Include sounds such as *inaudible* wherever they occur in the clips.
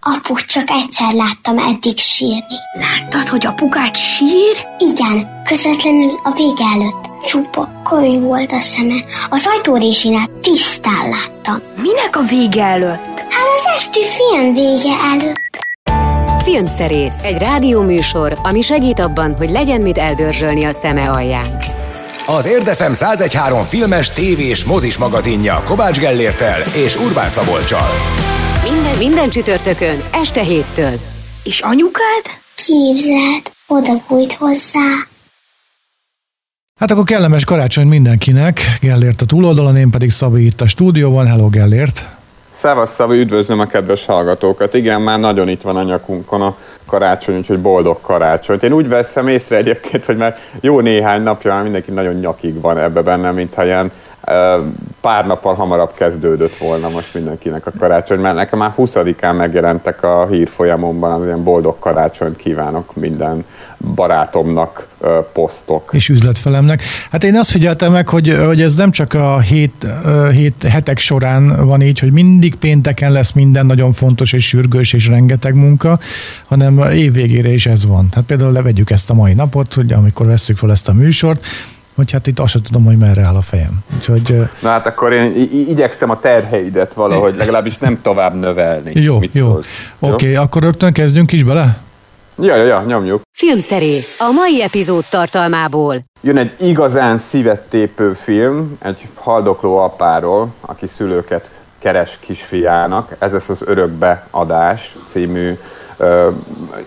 Apu, csak egyszer láttam eddig sírni. Láttad, hogy apukát sír? Igen, közvetlenül a vége előtt. Csupa könyv volt a szeme. Az ajtórésinál tisztán láttam. Minek a vége előtt? Hát az esti film vége előtt. Filmszerész, egy rádióműsor, ami segít abban, hogy legyen mit eldörzsölni a szeme alján. Az Érdefem 1013 filmes, tévés, mozis magazinja Kovács Gellértel és Urbán Szabolcsal. Minden, minden csütörtökön, este héttől. És anyukád? Képzeld, oda bújt hozzá. Hát akkor kellemes karácsony mindenkinek, Gellért a túloldalon, én pedig Szabi itt a stúdióban. Hello Gellért! Szevasz Szabi, üdvözlöm a kedves hallgatókat. Igen, már nagyon itt van a nyakunkon a karácsony, úgyhogy boldog karácsonyt. Én úgy veszem észre egyébként, hogy már jó néhány napja már mindenki nagyon nyakig van ebbe benne, mintha ilyen pár nappal hamarabb kezdődött volna most mindenkinek a karácsony, mert nekem már 20-án megjelentek a hírfolyamomban az ilyen boldog karácsonyt kívánok minden barátomnak posztok. És üzletfelemnek. Hát én azt figyeltem meg, hogy, hogy ez nem csak a hét, hét hetek során van így, hogy mindig pénteken lesz minden nagyon fontos és sürgős és rengeteg munka, hanem évvégére is ez van. Hát például levegyük ezt a mai napot, hogy amikor veszük fel ezt a műsort, hogy hát itt azt sem tudom, hogy merre áll a fejem. Úgyhogy, Na hát akkor én igyekszem a terheidet valahogy legalábbis nem tovább növelni. Jó, Mit jó. Oké, okay, akkor rögtön kezdjünk is bele? Ja, ja, ja, nyomjuk. Filmszerész a mai epizód tartalmából. Jön egy igazán szívet tépő film, egy haldokló apáról, aki szülőket keres kisfiának. Ez lesz az Örökbeadás című uh,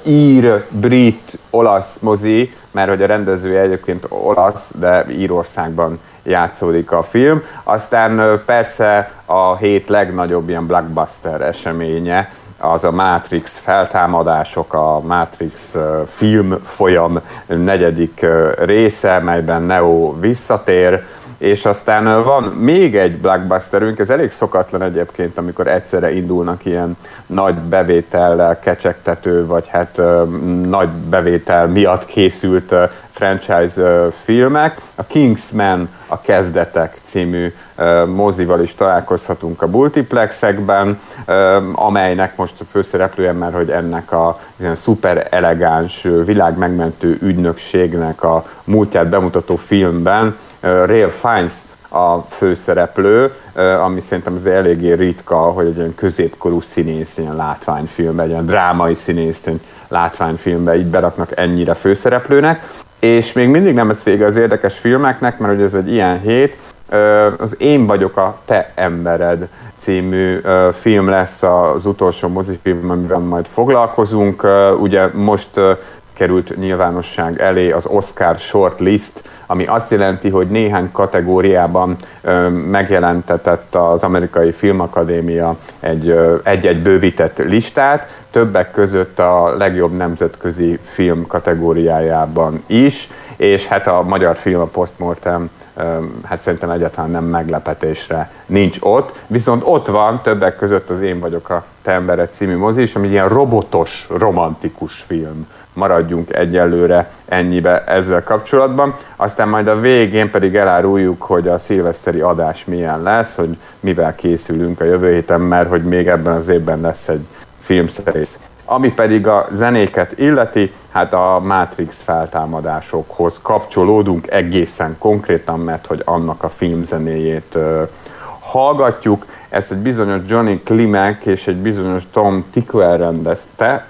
ír, brit, olasz mozi, mert hogy a rendezője egyébként olasz, de Írországban játszódik a film. Aztán persze a hét legnagyobb ilyen blockbuster eseménye, az a Matrix feltámadások, a Matrix film folyam negyedik része, melyben Neo visszatér, és aztán van még egy blockbusterünk, ez elég szokatlan egyébként, amikor egyszerre indulnak ilyen nagy bevétellel kecsegtető, vagy hát nagy bevétel miatt készült franchise filmek. A Kingsman a Kezdetek című mozival is találkozhatunk a multiplexekben, amelynek most a főszereplője, mert hogy ennek a ilyen szuper elegáns, világ megmentő ügynökségnek a múltját bemutató filmben Real Fiennes a főszereplő, ami szerintem az eléggé ritka, hogy egy ilyen középkorú színész, ilyen látványfilm, egy ilyen drámai színész, egy látványfilmbe így beraknak ennyire főszereplőnek. És még mindig nem ez vége az érdekes filmeknek, mert hogy ez egy ilyen hét, az Én vagyok a te embered című film lesz az utolsó mozifilm, amivel majd foglalkozunk. Ugye most került nyilvánosság elé az Oscar Short List, ami azt jelenti, hogy néhány kategóriában megjelentetett az Amerikai Filmakadémia egy, egy-egy bővített listát, többek között a legjobb nemzetközi film kategóriájában is, és hát a magyar film a Postmortem hát szerintem egyáltalán nem meglepetésre nincs ott, viszont ott van többek között az Én vagyok a te embered című mozi is, ami ilyen robotos, romantikus film maradjunk egyelőre ennyibe ezzel kapcsolatban. Aztán majd a végén pedig eláruljuk, hogy a szilveszteri adás milyen lesz, hogy mivel készülünk a jövő héten, mert hogy még ebben az évben lesz egy filmszerész. Ami pedig a zenéket illeti, hát a Matrix feltámadásokhoz kapcsolódunk egészen konkrétan, mert hogy annak a filmzenéjét uh, hallgatjuk. Ezt egy bizonyos Johnny Klimek és egy bizonyos Tom Tickwer rendezte,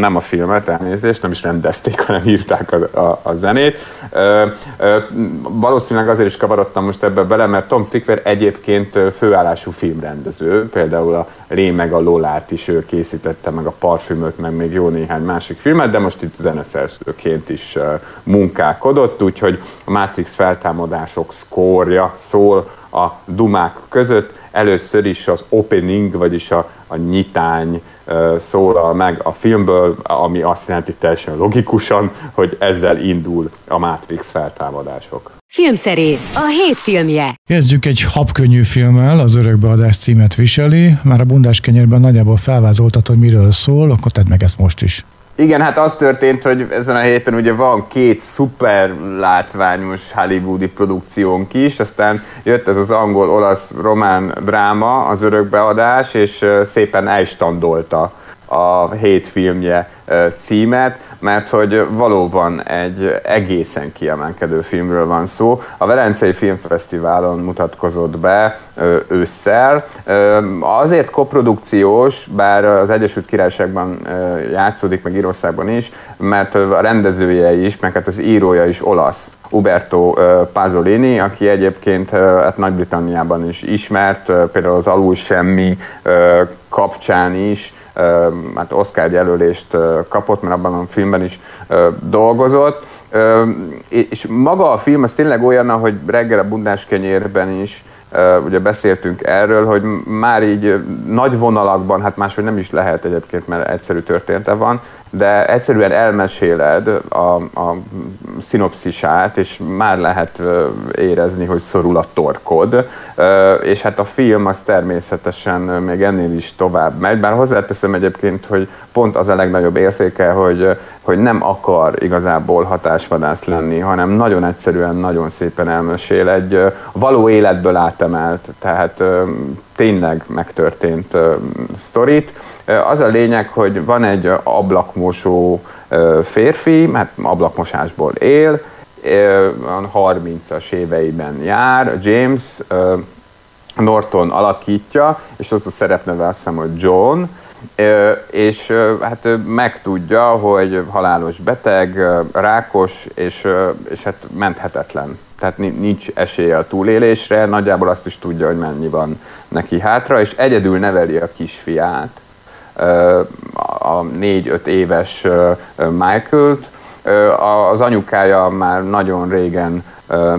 nem a filmet, elnézést, nem is rendezték, hanem írták a, a, a zenét. Ö, ö, valószínűleg azért is kavarodtam most ebbe bele, mert Tom Tickwer egyébként főállású filmrendező, például a Lé meg a Lolát is ő készítette, meg a Parfümöt, meg még jó néhány másik filmet, de most itt zeneszerzőként is munkálkodott, úgyhogy a Matrix feltámadások szkórja szól a dumák között. Először is az opening, vagyis a, a nyitány szólal meg a filmből, ami azt jelenti teljesen logikusan, hogy ezzel indul a Matrix feltámadások. Filmszerész, a hét filmje. Kezdjük egy habkönnyű filmmel, az Örökbeadás címet viseli. Már a bundás kenyérben nagyjából felvázoltad, hogy miről szól, akkor tedd meg ezt most is. Igen, hát az történt, hogy ezen a héten ugye van két szuper látványos hollywoodi produkciónk is, aztán jött ez az angol-olasz-román dráma, az örökbeadás, és szépen elstandolta a hét filmje címet, mert hogy valóban egy egészen kiemelkedő filmről van szó. A Velencei Filmfesztiválon mutatkozott be ősszel. Azért koprodukciós, bár az Egyesült Királyságban játszódik, meg Írországban is, mert a rendezője is, meg hát az írója is olasz. Uberto Pasolini, aki egyébként hát Nagy-Britanniában is ismert, például az Alul Semmi kapcsán is hát Oscar jelölést kapott, mert abban a filmben is dolgozott. És maga a film az tényleg olyan, ahogy reggel a bundás kenyérben is ugye beszéltünk erről, hogy már így nagy vonalakban, hát máshogy nem is lehet egyébként, mert egyszerű története van, de egyszerűen elmeséled a, a szinopszisát, és már lehet érezni, hogy szorul a torkod, és hát a film az természetesen még ennél is tovább megy, bár hozzáteszem egyébként, hogy pont az a legnagyobb értéke, hogy, hogy nem akar igazából hatásvadász lenni, hanem nagyon egyszerűen, nagyon szépen elmesél egy való életből átemelt, tehát tényleg megtörtént sztorit, az a lényeg, hogy van egy ablakmosó férfi, hát ablakmosásból él, 30-as éveiben jár, James Norton alakítja, és az a szerepneve azt hiszem, hogy John, és hát megtudja, hogy halálos beteg, rákos, és, és hát menthetetlen. Tehát nincs esélye a túlélésre, nagyjából azt is tudja, hogy mennyi van neki hátra, és egyedül neveli a kisfiát, a négy-öt éves Michael-t. Az anyukája már nagyon régen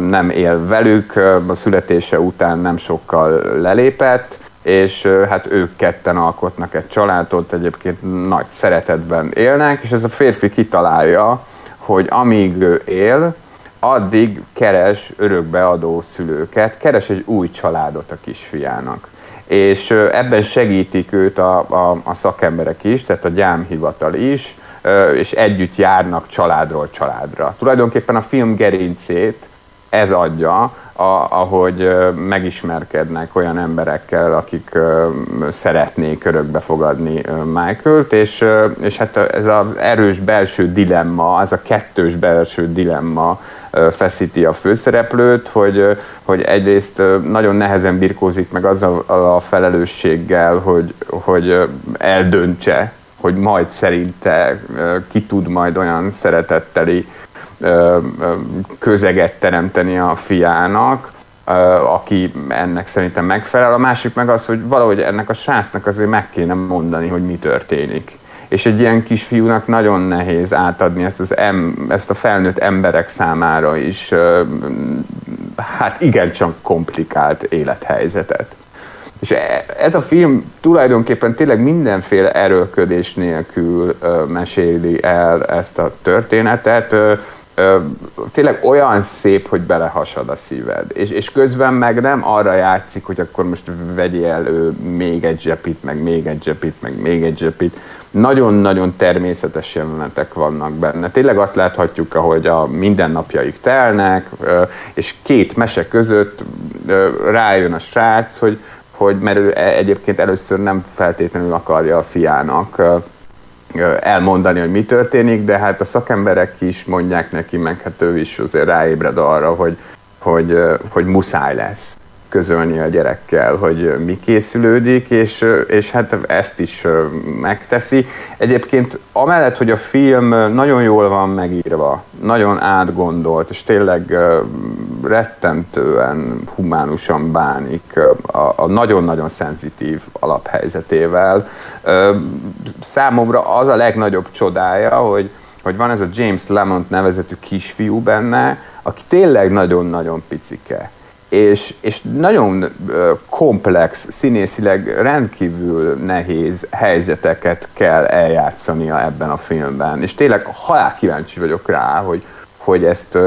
nem él velük, a születése után nem sokkal lelépett, és hát ők ketten alkotnak egy családot, egyébként nagy szeretetben élnek, és ez a férfi kitalálja, hogy amíg ő él, addig keres örökbeadó szülőket, keres egy új családot a kisfiának és ebben segítik őt a, a, a szakemberek is, tehát a gyámhivatal is, és együtt járnak családról családra. Tulajdonképpen a film gerincét ez adja, a, ahogy megismerkednek olyan emberekkel, akik szeretnék örökbe fogadni Michael-t, és, és hát ez az erős belső dilemma, ez a kettős belső dilemma feszíti a főszereplőt, hogy, hogy egyrészt nagyon nehezen birkózik meg azzal a felelősséggel, hogy, hogy eldöntse, hogy majd szerinte ki tud majd olyan szeretetteli közeget teremteni a fiának, aki ennek szerintem megfelel. A másik meg az, hogy valahogy ennek a srácnak azért meg kéne mondani, hogy mi történik és egy ilyen kisfiúnak nagyon nehéz átadni ezt, az em, ezt a felnőtt emberek számára is, hát igencsak komplikált élethelyzetet. És e, ez a film tulajdonképpen tényleg mindenféle erőködés nélkül meséli el ezt a történetet tényleg olyan szép, hogy belehasad a szíved. És, és közben meg nem arra játszik, hogy akkor most vegyél elő még egy zsepit, meg még egy zsepit, meg még egy zsepit. Nagyon-nagyon természetes jelenetek vannak benne. Tényleg azt láthatjuk, ahogy a mindennapjaik telnek, és két mese között rájön a srác, hogy, hogy mert ő e, egyébként először nem feltétlenül akarja a fiának elmondani, hogy mi történik, de hát a szakemberek is mondják neki, meg hát ő is azért ráébred arra, hogy, hogy, hogy muszáj lesz közölni a gyerekkel, hogy mi készülődik, és, és hát ezt is megteszi. Egyébként amellett, hogy a film nagyon jól van megírva, nagyon átgondolt, és tényleg rettentően humánusan bánik a, a nagyon-nagyon szenzitív alaphelyzetével. Számomra az a legnagyobb csodája, hogy, hogy van ez a James Lemont nevezetű kisfiú benne, aki tényleg nagyon-nagyon picike és, és nagyon komplex, színészileg rendkívül nehéz helyzeteket kell eljátszania ebben a filmben. És tényleg halál kíváncsi vagyok rá, hogy, hogy ezt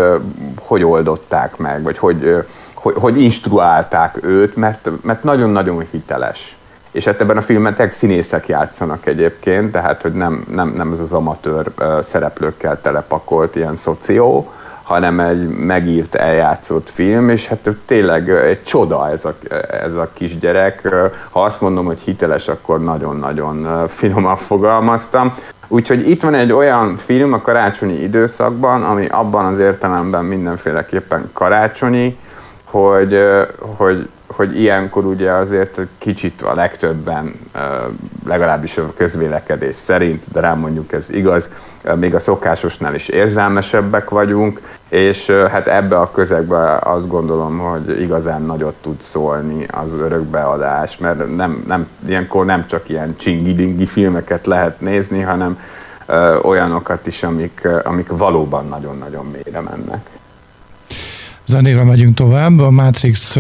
hogy oldották meg, vagy hogy, hogy, hogy instruálták őt, mert, mert nagyon-nagyon hiteles. És hát ebben a filmben tényleg színészek játszanak egyébként, tehát hogy nem, nem, nem ez az amatőr szereplőkkel telepakolt ilyen szoció, hanem egy megírt, eljátszott film, és hát tényleg egy csoda ez a, ez a kisgyerek. Ha azt mondom, hogy hiteles, akkor nagyon-nagyon finoman fogalmaztam. Úgyhogy itt van egy olyan film a karácsonyi időszakban, ami abban az értelemben mindenféleképpen karácsonyi, hogy, hogy hogy ilyenkor ugye azért kicsit a legtöbben, legalábbis a közvélekedés szerint, de rám mondjuk ez igaz, még a szokásosnál is érzelmesebbek vagyunk, és hát ebbe a közegbe azt gondolom, hogy igazán nagyot tud szólni az örökbeadás, mert nem, nem, ilyenkor nem csak ilyen csingidingi filmeket lehet nézni, hanem olyanokat is, amik, amik valóban nagyon-nagyon mélyre mennek. Zenével megyünk tovább. A Matrix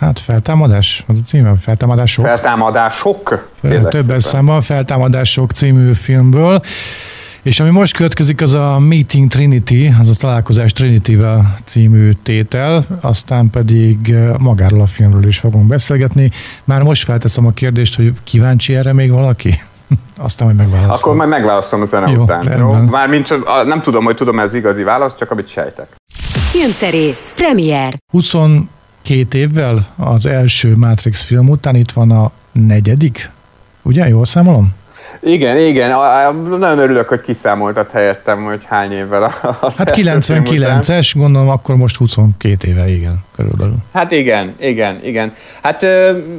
Hát feltámadás, az a címe, feltámadások. Feltámadások? Többes száma, feltámadások című filmből. És ami most következik, az a Meeting Trinity, az a találkozás Trinity-vel című tétel, aztán pedig magáról a filmről is fogunk beszélgetni. Már most felteszem a kérdést, hogy kíváncsi erre még valaki? *laughs* Aztán majd megválaszolom. Akkor majd megválaszolom a zene Jó, után. Jó? Mármint nem tudom, hogy tudom ez igazi válasz, csak amit sejtek. Filmszerész, premier. 20 két évvel az első Matrix film után itt van a negyedik, ugye? Jól számolom? Igen, igen. Nagyon örülök, hogy kiszámoltat helyettem, hogy hány évvel a Hát 99-es, gondolom akkor most 22 éve, igen, körülbelül. Hát igen, igen, igen. Hát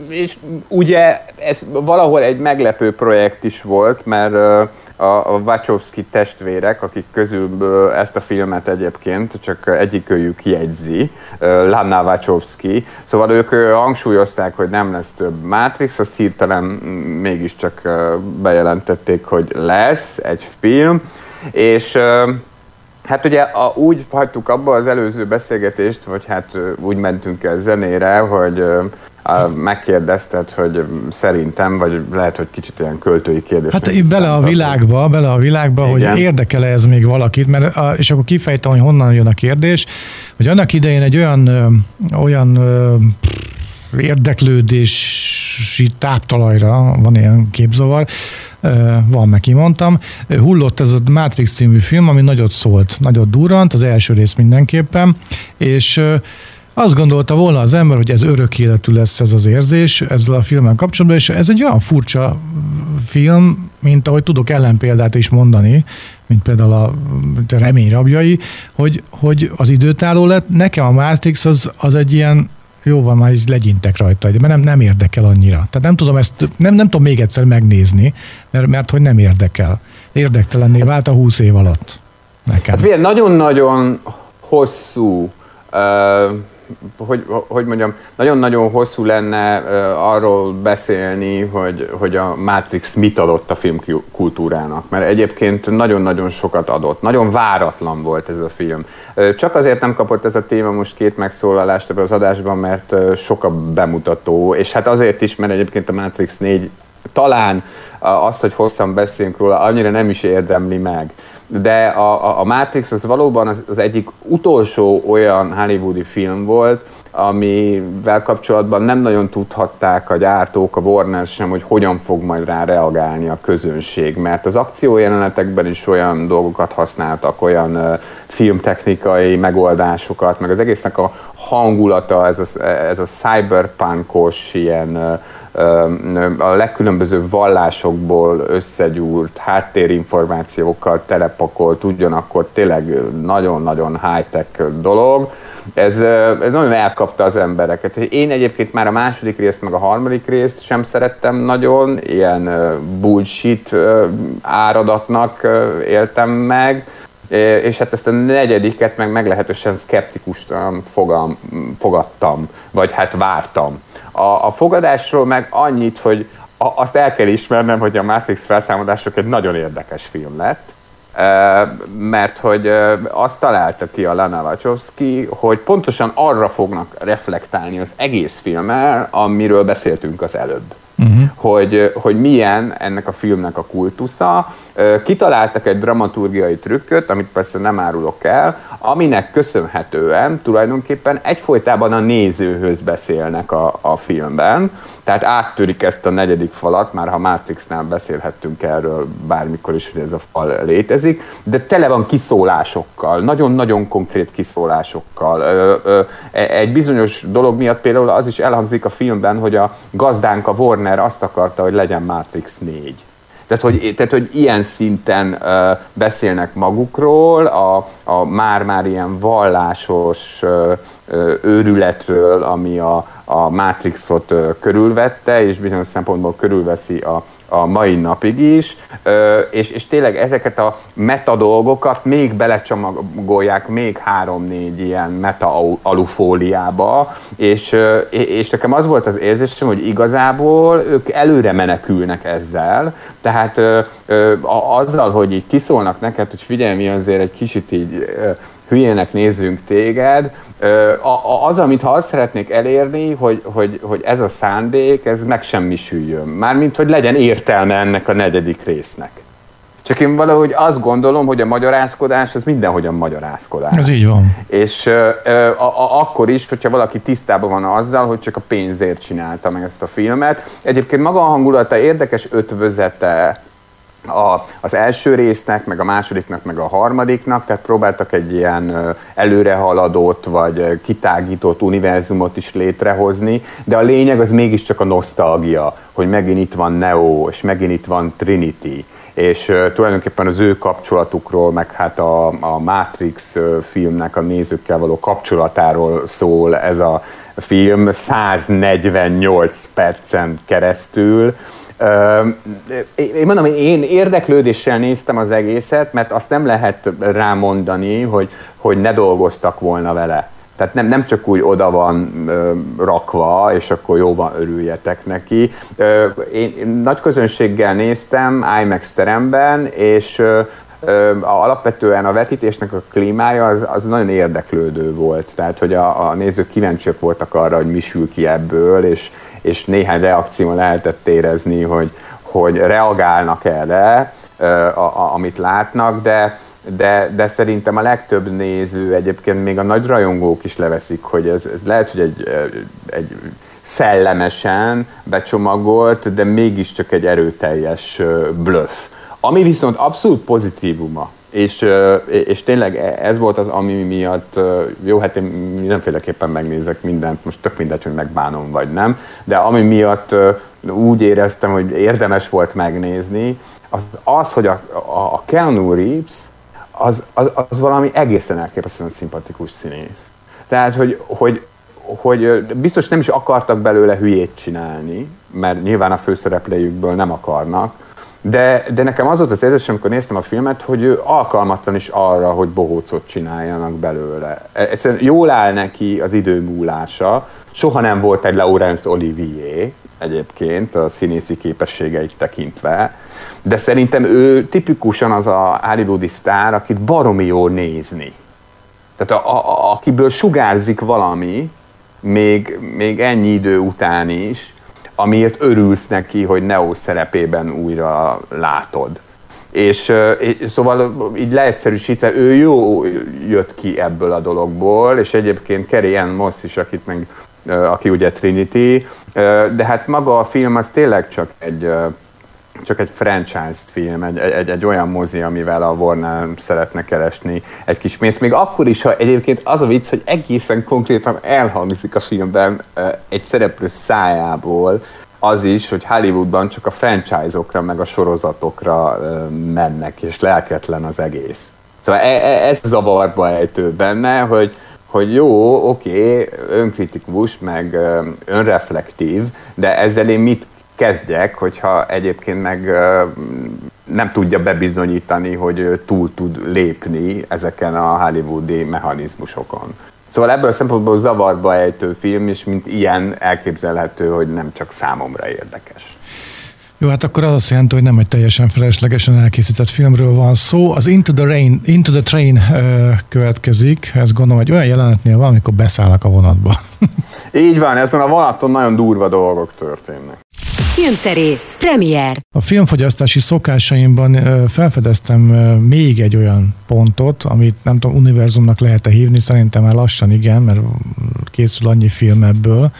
és ugye ez valahol egy meglepő projekt is volt, mert a, a Wachowski testvérek, akik közül ezt a filmet egyébként csak egyikőjük jegyzi, Lana Wachowski, szóval ők hangsúlyozták, hogy nem lesz több Matrix, azt hirtelen mégiscsak bejelentették, hogy lesz egy film, és Hát ugye a, úgy hagytuk abba az előző beszélgetést, vagy hát úgy mentünk el zenére, hogy megkérdezted, hogy szerintem, vagy lehet, hogy kicsit ilyen költői kérdés. Hát így bele a világba, bele a világba, Igen. hogy érdekel ez még valakit, mert, és akkor kifejtem, hogy honnan jön a kérdés, hogy annak idején egy olyan, olyan érdeklődési táptalajra, van ilyen képzavar, van, meg kimondtam, hullott ez a Matrix című film, ami nagyot szólt, nagyot durrant, az első rész mindenképpen, és azt gondolta volna az ember, hogy ez örök életű lesz ez az érzés ezzel a filmmel kapcsolatban, és ez egy olyan furcsa film, mint ahogy tudok ellenpéldát is mondani, mint például a remény rabjai, hogy, hogy az időtálló lett. Nekem a Matrix az, az egy ilyen jó van, már is legyintek rajta, mert nem, nem érdekel annyira. Tehát nem tudom ezt, nem, nem tudom még egyszer megnézni, mert, mert hogy nem érdekel. Érdektelenné vált a húsz év alatt nekem. Hát nagyon-nagyon hosszú hogy, hogy mondjam, nagyon-nagyon hosszú lenne arról beszélni, hogy, hogy a Matrix mit adott a filmkultúrának, mert egyébként nagyon-nagyon sokat adott. Nagyon váratlan volt ez a film. Csak azért nem kapott ez a téma most két megszólalást ebben az adásban, mert sok a bemutató, és hát azért is, mert egyébként a Matrix 4 talán azt, hogy hosszan beszéljünk róla, annyira nem is érdemli meg de a, a Matrix az valóban az, az egyik utolsó olyan hollywoodi film volt, amivel kapcsolatban nem nagyon tudhatták a gyártók, a Warner sem, hogy hogyan fog majd rá reagálni a közönség, mert az akciójelenetekben is olyan dolgokat használtak, olyan filmtechnikai megoldásokat, meg az egésznek a hangulata, ez a, ez a cyberpunkos ilyen uh, a legkülönbözőbb vallásokból összegyúrt háttérinformációkkal telepakolt, ugyanakkor tényleg nagyon-nagyon high-tech dolog. Ez, ez nagyon elkapta az embereket. Én egyébként már a második részt, meg a harmadik részt sem szerettem nagyon, ilyen bullshit áradatnak éltem meg, és hát ezt a negyediket meg meglehetősen szkeptikusan fogadtam, vagy hát vártam. A, a fogadásról meg annyit, hogy a, azt el kell ismernem, hogy a Matrix feltámadások egy nagyon érdekes film lett, mert hogy azt találta ki a Lana Wachowski, hogy pontosan arra fognak reflektálni az egész filmmel, amiről beszéltünk az előbb. Uh-huh. hogy, hogy milyen ennek a filmnek a kultusza. Kitaláltak egy dramaturgiai trükköt, amit persze nem árulok el, aminek köszönhetően tulajdonképpen egyfolytában a nézőhöz beszélnek a, a filmben, tehát áttörik ezt a negyedik falat, már ha Matrixnál beszélhettünk erről bármikor is, hogy ez a fal létezik, de tele van kiszólásokkal, nagyon-nagyon konkrét kiszólásokkal. E, egy bizonyos dolog miatt például az is elhangzik a filmben, hogy a gazdánk, a Warner azt akarta, hogy legyen Matrix 4. Tehát hogy, tehát, hogy ilyen szinten uh, beszélnek magukról, a, a már-már ilyen vallásos uh, őrületről, ami a, a Matrixot uh, körülvette, és bizonyos szempontból körülveszi a, a mai napig is, és, és tényleg ezeket a meta dolgokat még belecsomagolják még három-négy ilyen meta alufóliába, és, és nekem az volt az érzésem, hogy igazából ők előre menekülnek ezzel, tehát azzal, hogy így kiszólnak neked, hogy figyelj, mi azért egy kicsit így hülyének nézzünk téged, az, amit ha azt szeretnék elérni, hogy, hogy, hogy ez a szándék, ez megsemmisüljön. Mármint, hogy legyen értelme ennek a negyedik résznek. Csak én valahogy azt gondolom, hogy a magyarázkodás az mindenhogyan magyarázkodás. Ez így van. És ö, a, a, akkor is, hogyha valaki tisztában van azzal, hogy csak a pénzért csinálta meg ezt a filmet. Egyébként maga a hangulata érdekes ötvözete a, az első résznek, meg a másodiknak, meg a harmadiknak, tehát próbáltak egy ilyen előrehaladott vagy kitágított univerzumot is létrehozni, de a lényeg az mégiscsak a nosztalgia, hogy megint itt van Neo, és megint itt van Trinity, és tulajdonképpen az ő kapcsolatukról, meg hát a, a Matrix filmnek a nézőkkel való kapcsolatáról szól ez a film 148 percen keresztül, én mondom, én érdeklődéssel néztem az egészet, mert azt nem lehet rámondani, hogy, hogy ne dolgoztak volna vele. Tehát nem, nem csak úgy oda van ö, rakva, és akkor jó van, örüljetek neki. Ö, én, én nagy közönséggel néztem IMAX teremben, és ö, ö, alapvetően a vetítésnek a klímája az, az nagyon érdeklődő volt. Tehát, hogy a, a nézők kíváncsiak voltak arra, hogy mi sül ki ebből, és, és néhány reakció lehetett érezni, hogy, hogy reagálnak erre, a, a, amit látnak, de, de, de szerintem a legtöbb néző, egyébként még a nagy rajongók is leveszik, hogy ez, ez lehet, hogy egy, egy szellemesen becsomagolt, de mégiscsak egy erőteljes bluff. Ami viszont abszolút pozitívuma és, és tényleg e, ez volt az, ami miatt, jó, hát én mindenféleképpen megnézek mindent, most tök mindegy, hogy megbánom vagy nem, de ami miatt úgy éreztem, hogy érdemes volt megnézni, az az, hogy a, a, a Keanu Reeves az, az, az valami egészen elképesztően szimpatikus színész. Tehát, hogy, hogy, hogy biztos nem is akartak belőle hülyét csinálni, mert nyilván a főszereplőjükből nem akarnak, de, de nekem az volt az érzésem, amikor néztem a filmet, hogy ő alkalmatlan is arra, hogy bohócot csináljanak belőle. E, egyszerűen jól áll neki az idő múlása, soha nem volt egy Laurence Olivier egyébként a színészi képességeit tekintve, de szerintem ő tipikusan az a hollywoodi sztár, akit baromi jó nézni. Tehát a, a, akiből sugárzik valami, még, még ennyi idő után is, amiért örülsz neki, hogy Neo szerepében újra látod. És, és szóval így leegyszerűsítve, ő jó jött ki ebből a dologból, és egyébként Kerry Ann Moss is, akit meg, aki ugye Trinity, de hát maga a film az tényleg csak egy csak egy franchise film, egy, egy, egy olyan mozi, amivel a Warner szeretne keresni egy kis pénzt. Még akkor is, ha egyébként az a vicc, hogy egészen konkrétan elhangzik a filmben egy szereplő szájából, az is, hogy Hollywoodban csak a franchise-okra, meg a sorozatokra mennek, és lelketlen az egész. Szóval e, e, ez zavarba ejtő benne, hogy, hogy jó, oké, önkritikus, meg önreflektív, de ezzel én mit kezdjek, hogyha egyébként meg nem tudja bebizonyítani, hogy túl tud lépni ezeken a hollywoodi mechanizmusokon. Szóval ebből a szempontból zavarba ejtő film, és mint ilyen elképzelhető, hogy nem csak számomra érdekes. Jó, hát akkor az azt jelenti, hogy nem egy teljesen feleslegesen elkészített filmről van szó. Az Into the, Rain, Into the Train következik. Ez gondolom, hogy olyan jelenetnél van, amikor beszállnak a vonatba. Így van, ezen a vonaton nagyon durva dolgok történnek. Filmszerész, premier. A filmfogyasztási szokásaimban felfedeztem még egy olyan pontot, amit nem tudom, univerzumnak lehet-e hívni, szerintem már lassan igen, mert készül annyi film ebből,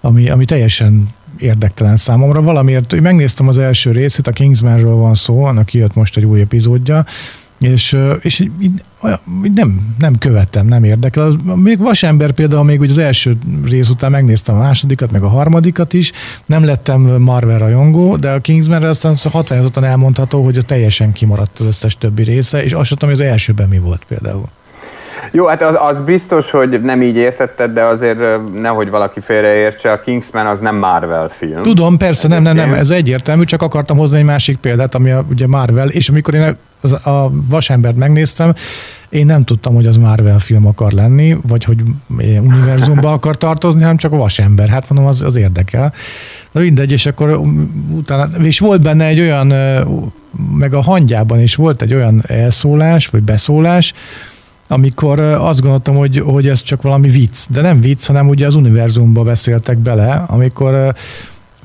ami, ami teljesen érdektelen számomra. Valamiért megnéztem az első részét, a Kingsmanről van szó, annak kijött most egy új epizódja, és, és így, így nem, nem követtem, nem érdekel. Még Vasember például még az első rész után megnéztem a másodikat, meg a harmadikat is, nem lettem Marvel rajongó, de a Kingsmanre aztán határozottan elmondható, hogy a teljesen kimaradt az összes többi része, és azt sem hogy az elsőben mi volt például. Jó, hát az, az biztos, hogy nem így értetted, de azért nehogy valaki félreértse, a Kingsman az nem Marvel film. Tudom, persze, nem, nem, nem, ez egyértelmű, csak akartam hozni egy másik példát, ami a, ugye Marvel, és amikor én a Vasembert megnéztem, én nem tudtam, hogy az Marvel film akar lenni, vagy hogy univerzumba akar tartozni, hanem csak a Vasember. Hát mondom, az, az érdekel. Na mindegy, és akkor utána, és volt benne egy olyan, meg a hangyában is volt egy olyan elszólás, vagy beszólás, amikor azt gondoltam, hogy, hogy ez csak valami vicc, de nem vicc, hanem ugye az univerzumba beszéltek bele, amikor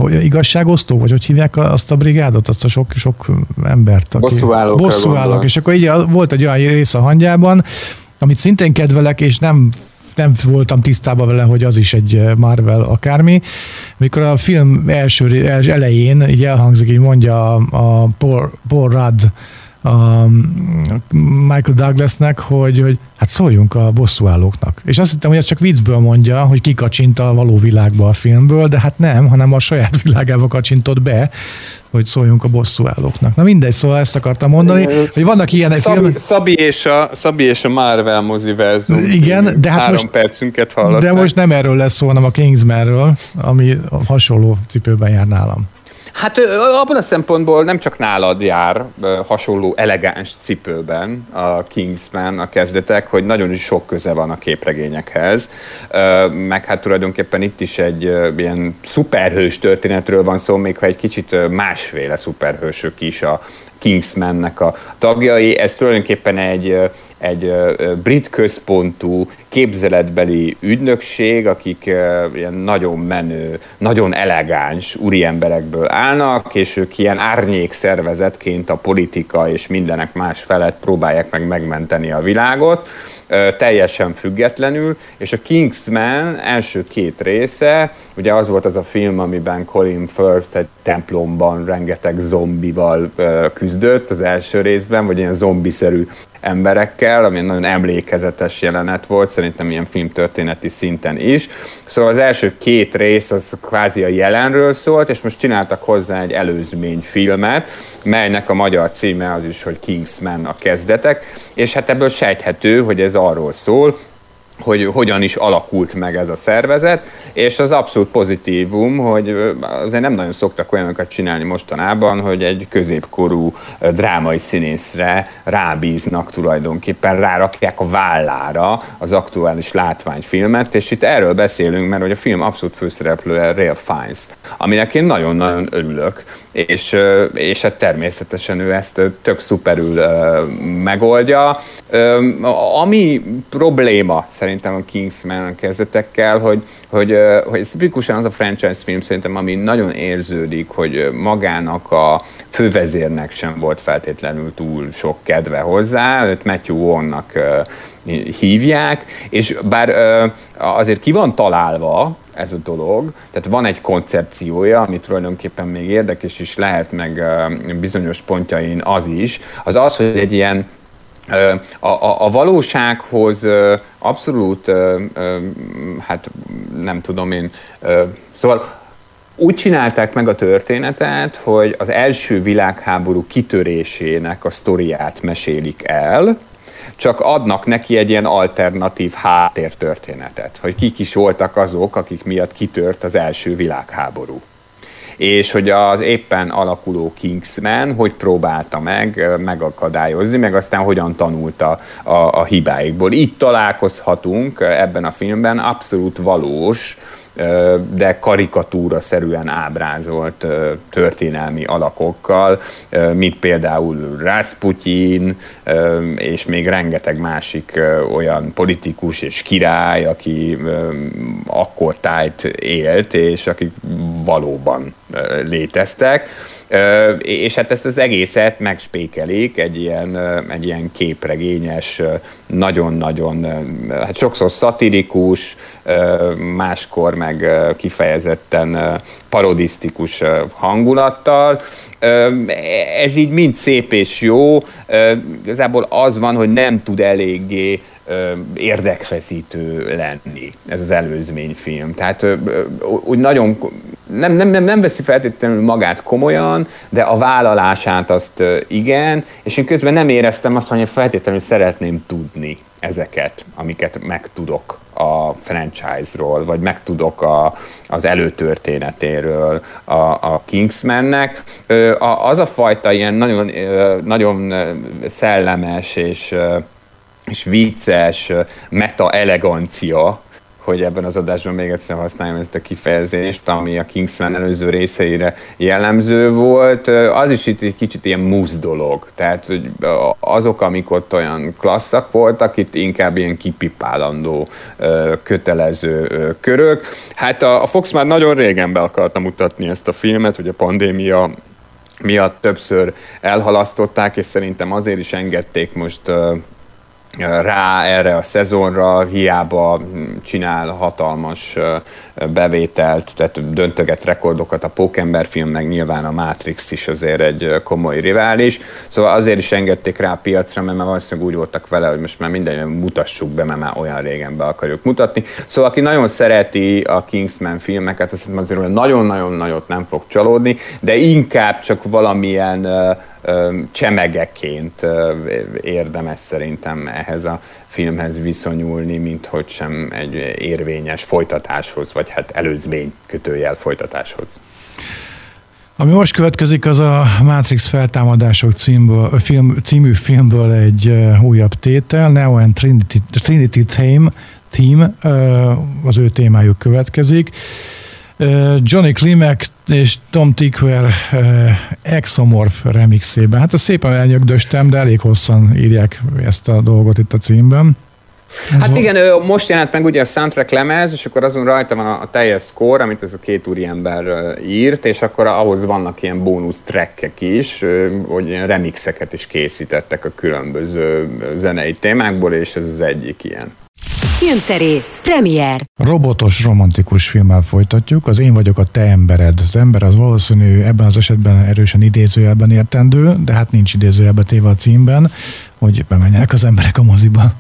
igazságosztó, vagy hogy hívják azt a brigádot, azt a sok, sok embert, aki... Bosszúállók. Bosszúállók. És akkor így volt egy olyan rész a hangyában, amit szintén kedvelek, és nem nem voltam tisztában vele, hogy az is egy Marvel akármi. Mikor a film első elején így elhangzik, így mondja a, a Paul, Paul Rudd, a Michael Douglasnek, hogy, hogy hát szóljunk a bosszúállóknak. És azt hittem, hogy ez csak viccből mondja, hogy kikacsint a való világba a filmből, de hát nem, hanem a saját *laughs* világába kacsintott be, hogy szóljunk a bosszúállóknak. Na mindegy, szóval ezt akartam mondani, hogy vannak ilyen Szabi, filmek... Szabi és a, Szabi és a Marvel moziverzum. Igen, de hát három most, percünket hallották. De most nem erről lesz szó, hanem a Kingsmanről, ami hasonló cipőben jár nálam. Hát abban a szempontból nem csak nálad jár hasonló elegáns cipőben a Kingsman a kezdetek, hogy nagyon sok köze van a képregényekhez, meg hát tulajdonképpen itt is egy ilyen szuperhős történetről van szó, még ha egy kicsit másféle szuperhősök is a Kingsmannek a tagjai. Ez tulajdonképpen egy egy brit központú képzeletbeli ügynökség, akik ilyen nagyon menő, nagyon elegáns úriemberekből állnak, és ők ilyen árnyék szervezetként a politika és mindenek más felett próbálják meg megmenteni a világot teljesen függetlenül, és a Kingsman első két része, ugye az volt az a film, amiben Colin Firth egy templomban rengeteg zombival küzdött az első részben, vagy ilyen zombiszerű emberekkel, ami nagyon emlékezetes jelenet volt, szerintem ilyen filmtörténeti szinten is. Szóval az első két rész az kvázi a jelenről szólt, és most csináltak hozzá egy előzményfilmet, melynek a magyar címe az is, hogy Kingsman a kezdetek, és hát ebből sejthető, hogy ez arról szól, hogy hogyan is alakult meg ez a szervezet, és az abszolút pozitívum, hogy azért nem nagyon szoktak olyanokat csinálni mostanában, hogy egy középkorú drámai színészre rábíznak tulajdonképpen, rárakják a vállára az aktuális látványfilmet, és itt erről beszélünk, mert hogy a film abszolút főszereplője Real Fiennes, aminek én nagyon-nagyon örülök, és, és hát természetesen ő ezt tök szuperül megoldja. Ami probléma szerintem a Kingsman a kezdetekkel, hogy, hogy, hogy ez tipikusan az a franchise film szerintem, ami nagyon érződik, hogy magának a fővezérnek sem volt feltétlenül túl sok kedve hozzá, őt Matthew Wong-nak hívják, és bár azért ki van találva ez a dolog, tehát van egy koncepciója, ami tulajdonképpen még érdekes is lehet, meg bizonyos pontjain az is, az az, hogy egy ilyen a, a, a valósághoz abszolút, hát nem tudom én, szóval úgy csinálták meg a történetet, hogy az első világháború kitörésének a sztoriát mesélik el, csak adnak neki egy ilyen alternatív háttértörténetet, hogy kik is voltak azok, akik miatt kitört az első világháború és hogy az éppen alakuló Kingsman hogy próbálta meg megakadályozni, meg aztán hogyan tanulta a, a hibáikból. Itt találkozhatunk ebben a filmben abszolút valós de karikatúra szerűen ábrázolt történelmi alakokkal, mint például Rasputin, és még rengeteg másik olyan politikus és király, aki akkor tájt élt, és akik valóban léteztek és hát ezt az egészet megspékelik egy ilyen, egy ilyen képregényes, nagyon-nagyon, hát sokszor szatirikus, máskor meg kifejezetten parodisztikus hangulattal. Ez így mind szép és jó, igazából az van, hogy nem tud eléggé érdekfeszítő lenni ez az előzményfilm. Tehát úgy nagyon nem, nem, nem, nem veszi feltétlenül magát komolyan, de a vállalását azt igen, és én közben nem éreztem azt, hogy én feltétlenül szeretném tudni ezeket, amiket megtudok a franchise-ról, vagy megtudok a, az előtörténetéről a, a Kingsmannek. Az a fajta ilyen nagyon, nagyon szellemes és és vicces meta elegancia, hogy ebben az adásban még egyszer használjam ezt a kifejezést, ami a Kingsman előző részeire jellemző volt, az is itt egy kicsit ilyen musz dolog. Tehát hogy azok, amik ott olyan klasszak voltak, itt inkább ilyen kipipálandó, kötelező körök. Hát a Fox már nagyon régen be akarta mutatni ezt a filmet, hogy a pandémia miatt többször elhalasztották, és szerintem azért is engedték most rá erre a szezonra, hiába csinál hatalmas bevételt, tehát döntöget rekordokat a Pókember film, meg nyilván a Matrix is azért egy komoly rivális. Szóval azért is engedték rá a piacra, mert már valószínűleg úgy voltak vele, hogy most már minden mutassuk be, mert már olyan régen be akarjuk mutatni. Szóval aki nagyon szereti a Kingsman filmeket, azt azért nagyon-nagyon nagyot nem fog csalódni, de inkább csak valamilyen csemegeként érdemes szerintem ehhez a filmhez viszonyulni, mint hogy sem egy érvényes folytatáshoz, vagy hát előzmény kötőjel folytatáshoz. Ami most következik, az a Matrix feltámadások címből, film, című filmből egy újabb tétel, Neo and Trinity, Trinity Theme, Team, az ő témájuk következik. Johnny Klimek és Tom Tickwer Exomorph remixében. Hát ezt szépen elnyögdöstem, de elég hosszan írják ezt a dolgot itt a címben. Hát igen, most jelent meg ugye a soundtrack lemez, és akkor azon rajta van a, teljes score, amit ez a két úriember írt, és akkor ahhoz vannak ilyen bónusz trackek is, hogy ilyen remixeket is készítettek a különböző zenei témákból, és ez az egyik ilyen. Filmszerész, premier. Robotos, romantikus filmmel folytatjuk. Az én vagyok a te embered. Az ember az valószínű ebben az esetben erősen idézőjelben értendő, de hát nincs idézőjelbe téve a címben, hogy bemenjenek az emberek a moziba.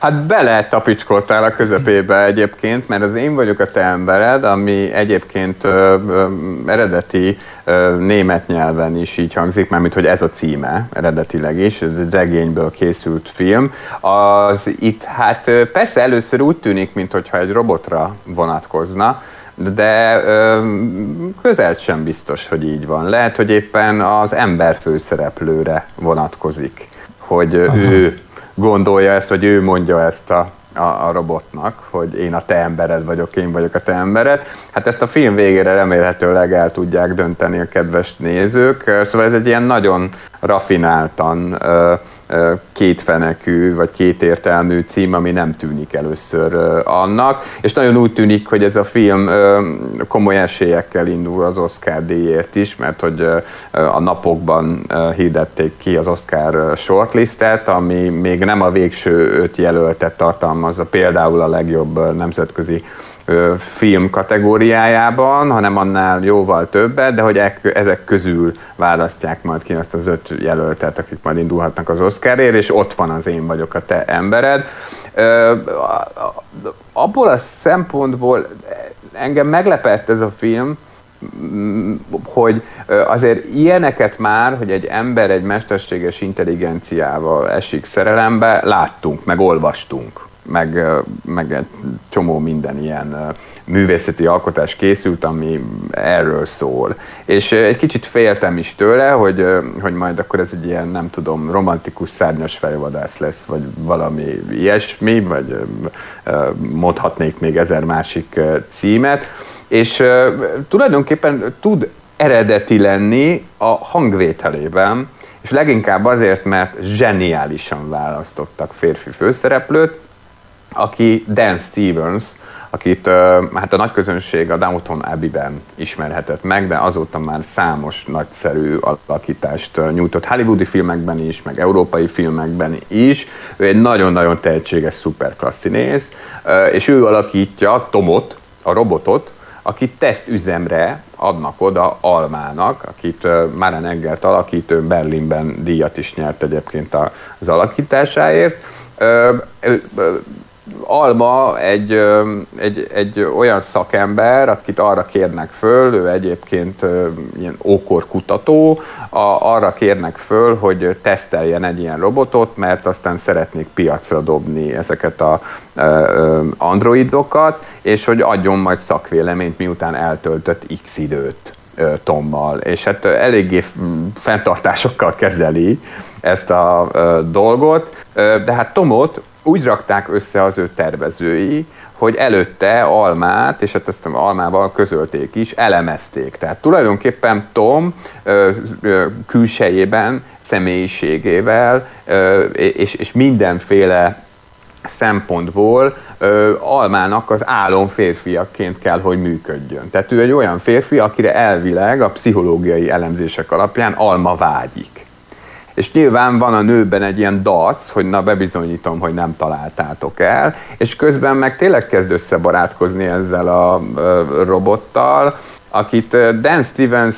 Hát bele tapicskoltál a közepébe egyébként, mert az én vagyok a te embered, ami egyébként ö, ö, eredeti ö, német nyelven is így hangzik, mármint hogy ez a címe eredetileg is, ez egy regényből készült film. Az itt hát persze először úgy tűnik, mintha egy robotra vonatkozna, de ö, közel sem biztos, hogy így van. Lehet, hogy éppen az ember főszereplőre vonatkozik, hogy Aha. ő gondolja ezt, vagy ő mondja ezt a, a, a robotnak, hogy én a te embered vagyok, én vagyok a te embered. Hát ezt a film végére remélhetőleg el tudják dönteni a kedves nézők. Szóval ez egy ilyen nagyon rafináltan kétfenekű vagy kétértelmű cím, ami nem tűnik először annak, és nagyon úgy tűnik, hogy ez a film komoly esélyekkel indul az Oscar díjért is, mert hogy a napokban hirdették ki az Oscar shortlistet, ami még nem a végső öt jelöltet tartalmazza, például a legjobb nemzetközi film kategóriájában, hanem annál jóval többet, de hogy ezek közül választják majd ki azt az öt jelöltet, akik majd indulhatnak az Oscarért, és ott van az én vagyok a te embered. Abból a szempontból engem meglepett ez a film, hogy azért ilyeneket már, hogy egy ember egy mesterséges intelligenciával esik szerelembe, láttunk, meg olvastunk meg, meg egy csomó minden ilyen művészeti alkotás készült, ami erről szól. És egy kicsit féltem is tőle, hogy, hogy majd akkor ez egy ilyen, nem tudom, romantikus szárnyas fejvadász lesz, vagy valami ilyesmi, vagy mondhatnék még ezer másik címet. És tulajdonképpen tud eredeti lenni a hangvételében, és leginkább azért, mert zseniálisan választottak férfi főszereplőt, aki Dan Stevens, akit hát a nagy közönség a Downton Abbey-ben ismerhetett meg, de azóta már számos nagyszerű alakítást nyújtott hollywoodi filmekben is, meg európai filmekben is. Ő egy nagyon-nagyon tehetséges szuperklasszinész, és ő alakítja Tomot, a robotot, akit tesztüzemre adnak oda Almának, akit Maren Eggert alakít, ő Berlinben díjat is nyert egyébként az alakításáért. Alma egy, egy, egy olyan szakember, akit arra kérnek föl, ő egyébként ilyen ókorkutató, a, arra kérnek föl, hogy teszteljen egy ilyen robotot, mert aztán szeretnék piacra dobni ezeket a androidokat, és hogy adjon majd szakvéleményt, miután eltöltött x időt Tommal, és hát eléggé fenntartásokkal kezeli ezt a dolgot, de hát Tomot úgy rakták össze az ő tervezői, hogy előtte Almát, és hát ezt Almával közölték is, elemezték. Tehát tulajdonképpen Tom külsejében, személyiségével és, és mindenféle szempontból ö, Almának az álom férfiakként kell, hogy működjön. Tehát ő egy olyan férfi, akire elvileg a pszichológiai elemzések alapján Alma vágyik. És nyilván van a nőben egy ilyen dac, hogy na bebizonyítom, hogy nem találtátok el, és közben meg tényleg kezd összebarátkozni ezzel a robottal, akit Dan Stevens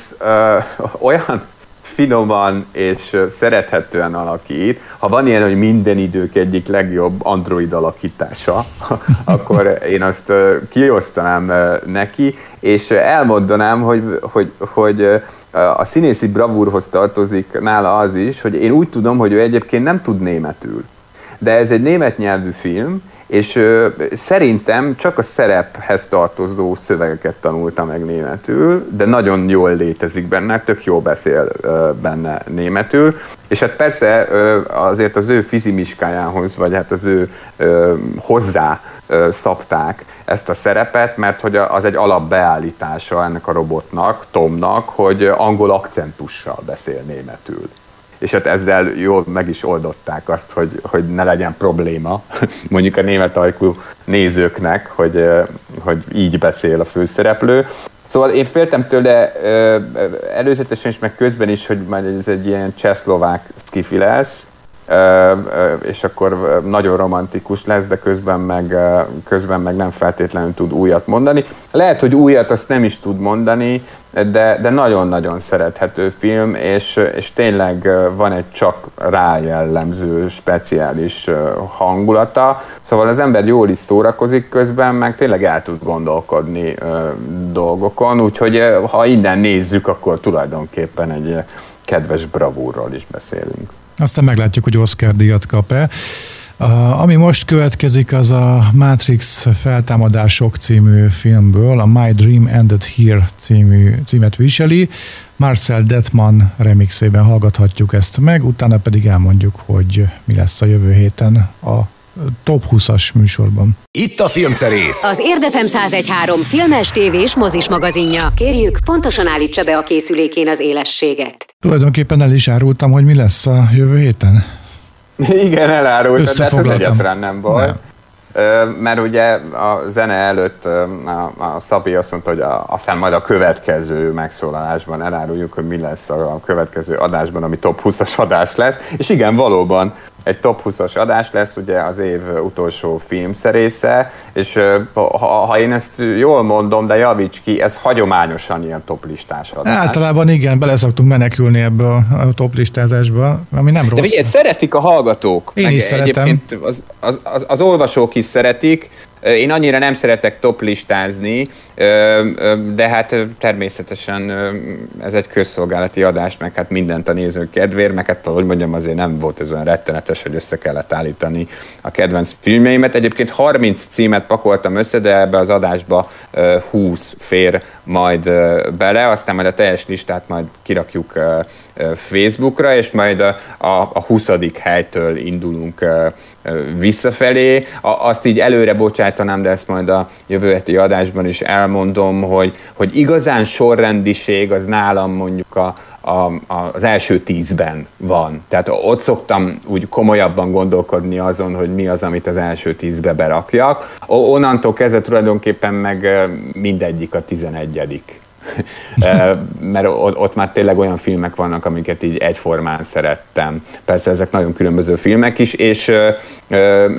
*laughs* olyan finoman és szerethetően alakít. Ha van ilyen, hogy minden idők egyik legjobb android alakítása, *laughs* akkor én azt kiosztanám neki, és elmondanám, hogy, hogy, hogy a színészi bravúrhoz tartozik nála az is, hogy én úgy tudom, hogy ő egyébként nem tud németül. De ez egy német nyelvű film, és ö, szerintem csak a szerephez tartozó szövegeket tanulta meg németül, de nagyon jól létezik benne, tök jól beszél ö, benne németül, és hát persze ö, azért az ő fizimiskájához, vagy hát az ő ö, hozzá ö, szabták ezt a szerepet, mert hogy az egy alapbeállítása ennek a robotnak, Tomnak, hogy angol akcentussal beszél németül és hát ezzel jól meg is oldották azt, hogy, hogy ne legyen probléma *laughs* mondjuk a német ajkú nézőknek, hogy, hogy így beszél a főszereplő. Szóval én féltem tőle előzetesen is, meg közben is, hogy majd ez egy ilyen csehszlovák skifi lesz, és akkor nagyon romantikus lesz, de közben meg, közben meg nem feltétlenül tud újat mondani. Lehet, hogy újat azt nem is tud mondani, de, de nagyon-nagyon szerethető film, és, és tényleg van egy csak rá jellemző, speciális hangulata, szóval az ember jól is szórakozik közben, meg tényleg el tud gondolkodni dolgokon, úgyhogy ha innen nézzük, akkor tulajdonképpen egy kedves bravúrról is beszélünk. Aztán meglátjuk, hogy Oscar díjat kap-e. Uh, ami most következik, az a Matrix feltámadások című filmből, a My Dream Ended Here című címet viseli. Marcel Detman remixében hallgathatjuk ezt meg, utána pedig elmondjuk, hogy mi lesz a jövő héten a top 20-as műsorban. Itt a Filmszerész! Az Érdefem 1013 filmes, tévés, mozis magazinja. Kérjük, pontosan állítsa be a készülékén az élességet. Tulajdonképpen el is árultam, hogy mi lesz a jövő héten. Igen, elárult, de hát ez egyáltalán nem baj. Nem. Mert ugye a zene előtt a, a Szabi azt mondta, hogy a, aztán majd a következő megszólalásban eláruljuk, hogy mi lesz a következő adásban, ami top 20-as adás lesz. És igen, valóban egy top 20-as adás lesz, ugye az év utolsó filmszerésze, és ha, ha én ezt jól mondom, de javíts ki, ez hagyományosan ilyen top listás adás. Általában igen, bele szoktunk menekülni ebbe a top listázásba, ami nem rossz. De figyelj, szeretik a hallgatók. Én meg is szeretem. Az, az, az, az olvasók is szeretik, Én annyira nem szeretek top listázni, de hát természetesen ez egy közszolgálati adás, meg hát mindent a nézők kedvér, meg hát hogy mondjam, azért nem volt ez olyan rettenetes, hogy össze kellett állítani a kedvenc filmjeimet. Egyébként 30 címet pakoltam össze, de ebbe az adásba 20 fér majd bele, aztán majd a teljes listát majd kirakjuk Facebookra, és majd a, a, a 20. helytől indulunk visszafelé. Azt így előre bocsátanám, de ezt majd a jövő heti adásban is elmondom, hogy, hogy igazán sorrendiség az nálam mondjuk a, a, az első tízben van. Tehát ott szoktam úgy komolyabban gondolkodni azon, hogy mi az, amit az első tízbe berakjak. Onnantól kezdve tulajdonképpen meg mindegyik a tizenegyedik. *laughs* mert ott már tényleg olyan filmek vannak, amiket így egyformán szerettem. Persze ezek nagyon különböző filmek is, és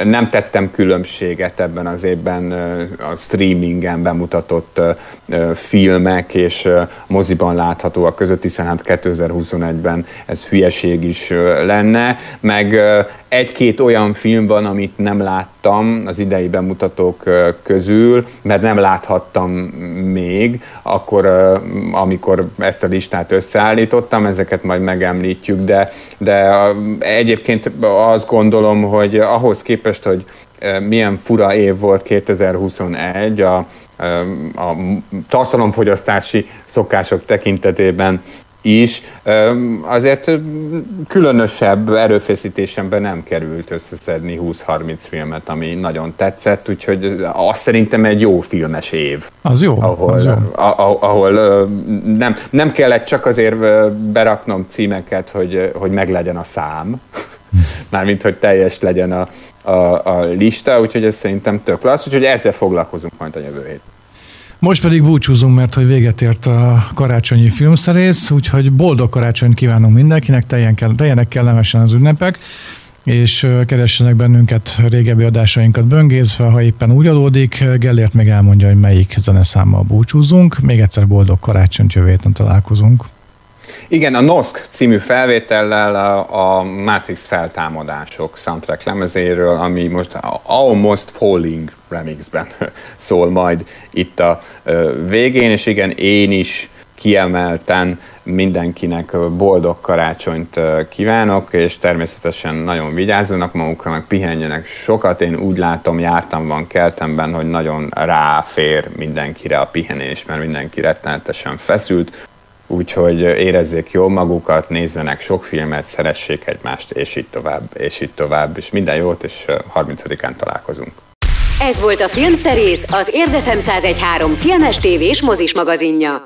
nem tettem különbséget ebben az évben a streamingen bemutatott filmek és moziban láthatóak között, hiszen hát 2021-ben ez hülyeség is lenne, meg egy-két olyan film van, amit nem láttam az idei bemutatók közül, mert nem láthattam még, akkor, amikor ezt a listát összeállítottam, ezeket majd megemlítjük, de, de egyébként azt gondolom, hogy ahhoz képest, hogy milyen fura év volt 2021 a, a tartalomfogyasztási szokások tekintetében is, azért különösebb erőfeszítésemben nem került összeszedni 20-30 filmet, ami nagyon tetszett, úgyhogy azt szerintem egy jó filmes év. Az jó. Ahol, az jó. ahol nem, nem kellett csak azért beraknom címeket, hogy, hogy meglegyen a szám, *laughs* mármint hogy teljes legyen a, a, a lista, úgyhogy ez szerintem tök klassz, úgyhogy ezzel foglalkozunk majd a jövő hét. Most pedig búcsúzunk, mert hogy véget ért a karácsonyi filmszerész, úgyhogy boldog karácsonyt kívánunk mindenkinek, teljen teljenek kellemesen az ünnepek, és keressenek bennünket régebbi adásainkat böngészve, ha éppen úgy adódik. Gellért még elmondja, hogy melyik zeneszámmal búcsúzunk. Még egyszer boldog karácsonyt jövő héten találkozunk. Igen, a NOSK című felvétellel a, a Matrix feltámadások soundtrack lemezéről, ami most Almost Falling remixben *laughs* szól majd itt a végén, és igen, én is kiemelten mindenkinek boldog karácsonyt kívánok, és természetesen nagyon vigyázzanak magukra, meg pihenjenek sokat. Én úgy látom, jártam van keltemben, hogy nagyon ráfér mindenkire a pihenés, mert mindenki rettenetesen feszült úgyhogy érezzék jól magukat, nézzenek sok filmet, szeressék egymást, és így tovább, és így tovább, és minden jót, és 30-án találkozunk. Ez volt a Filmszerész, az Érdefem 1013 filmes tévés mozis magazinja.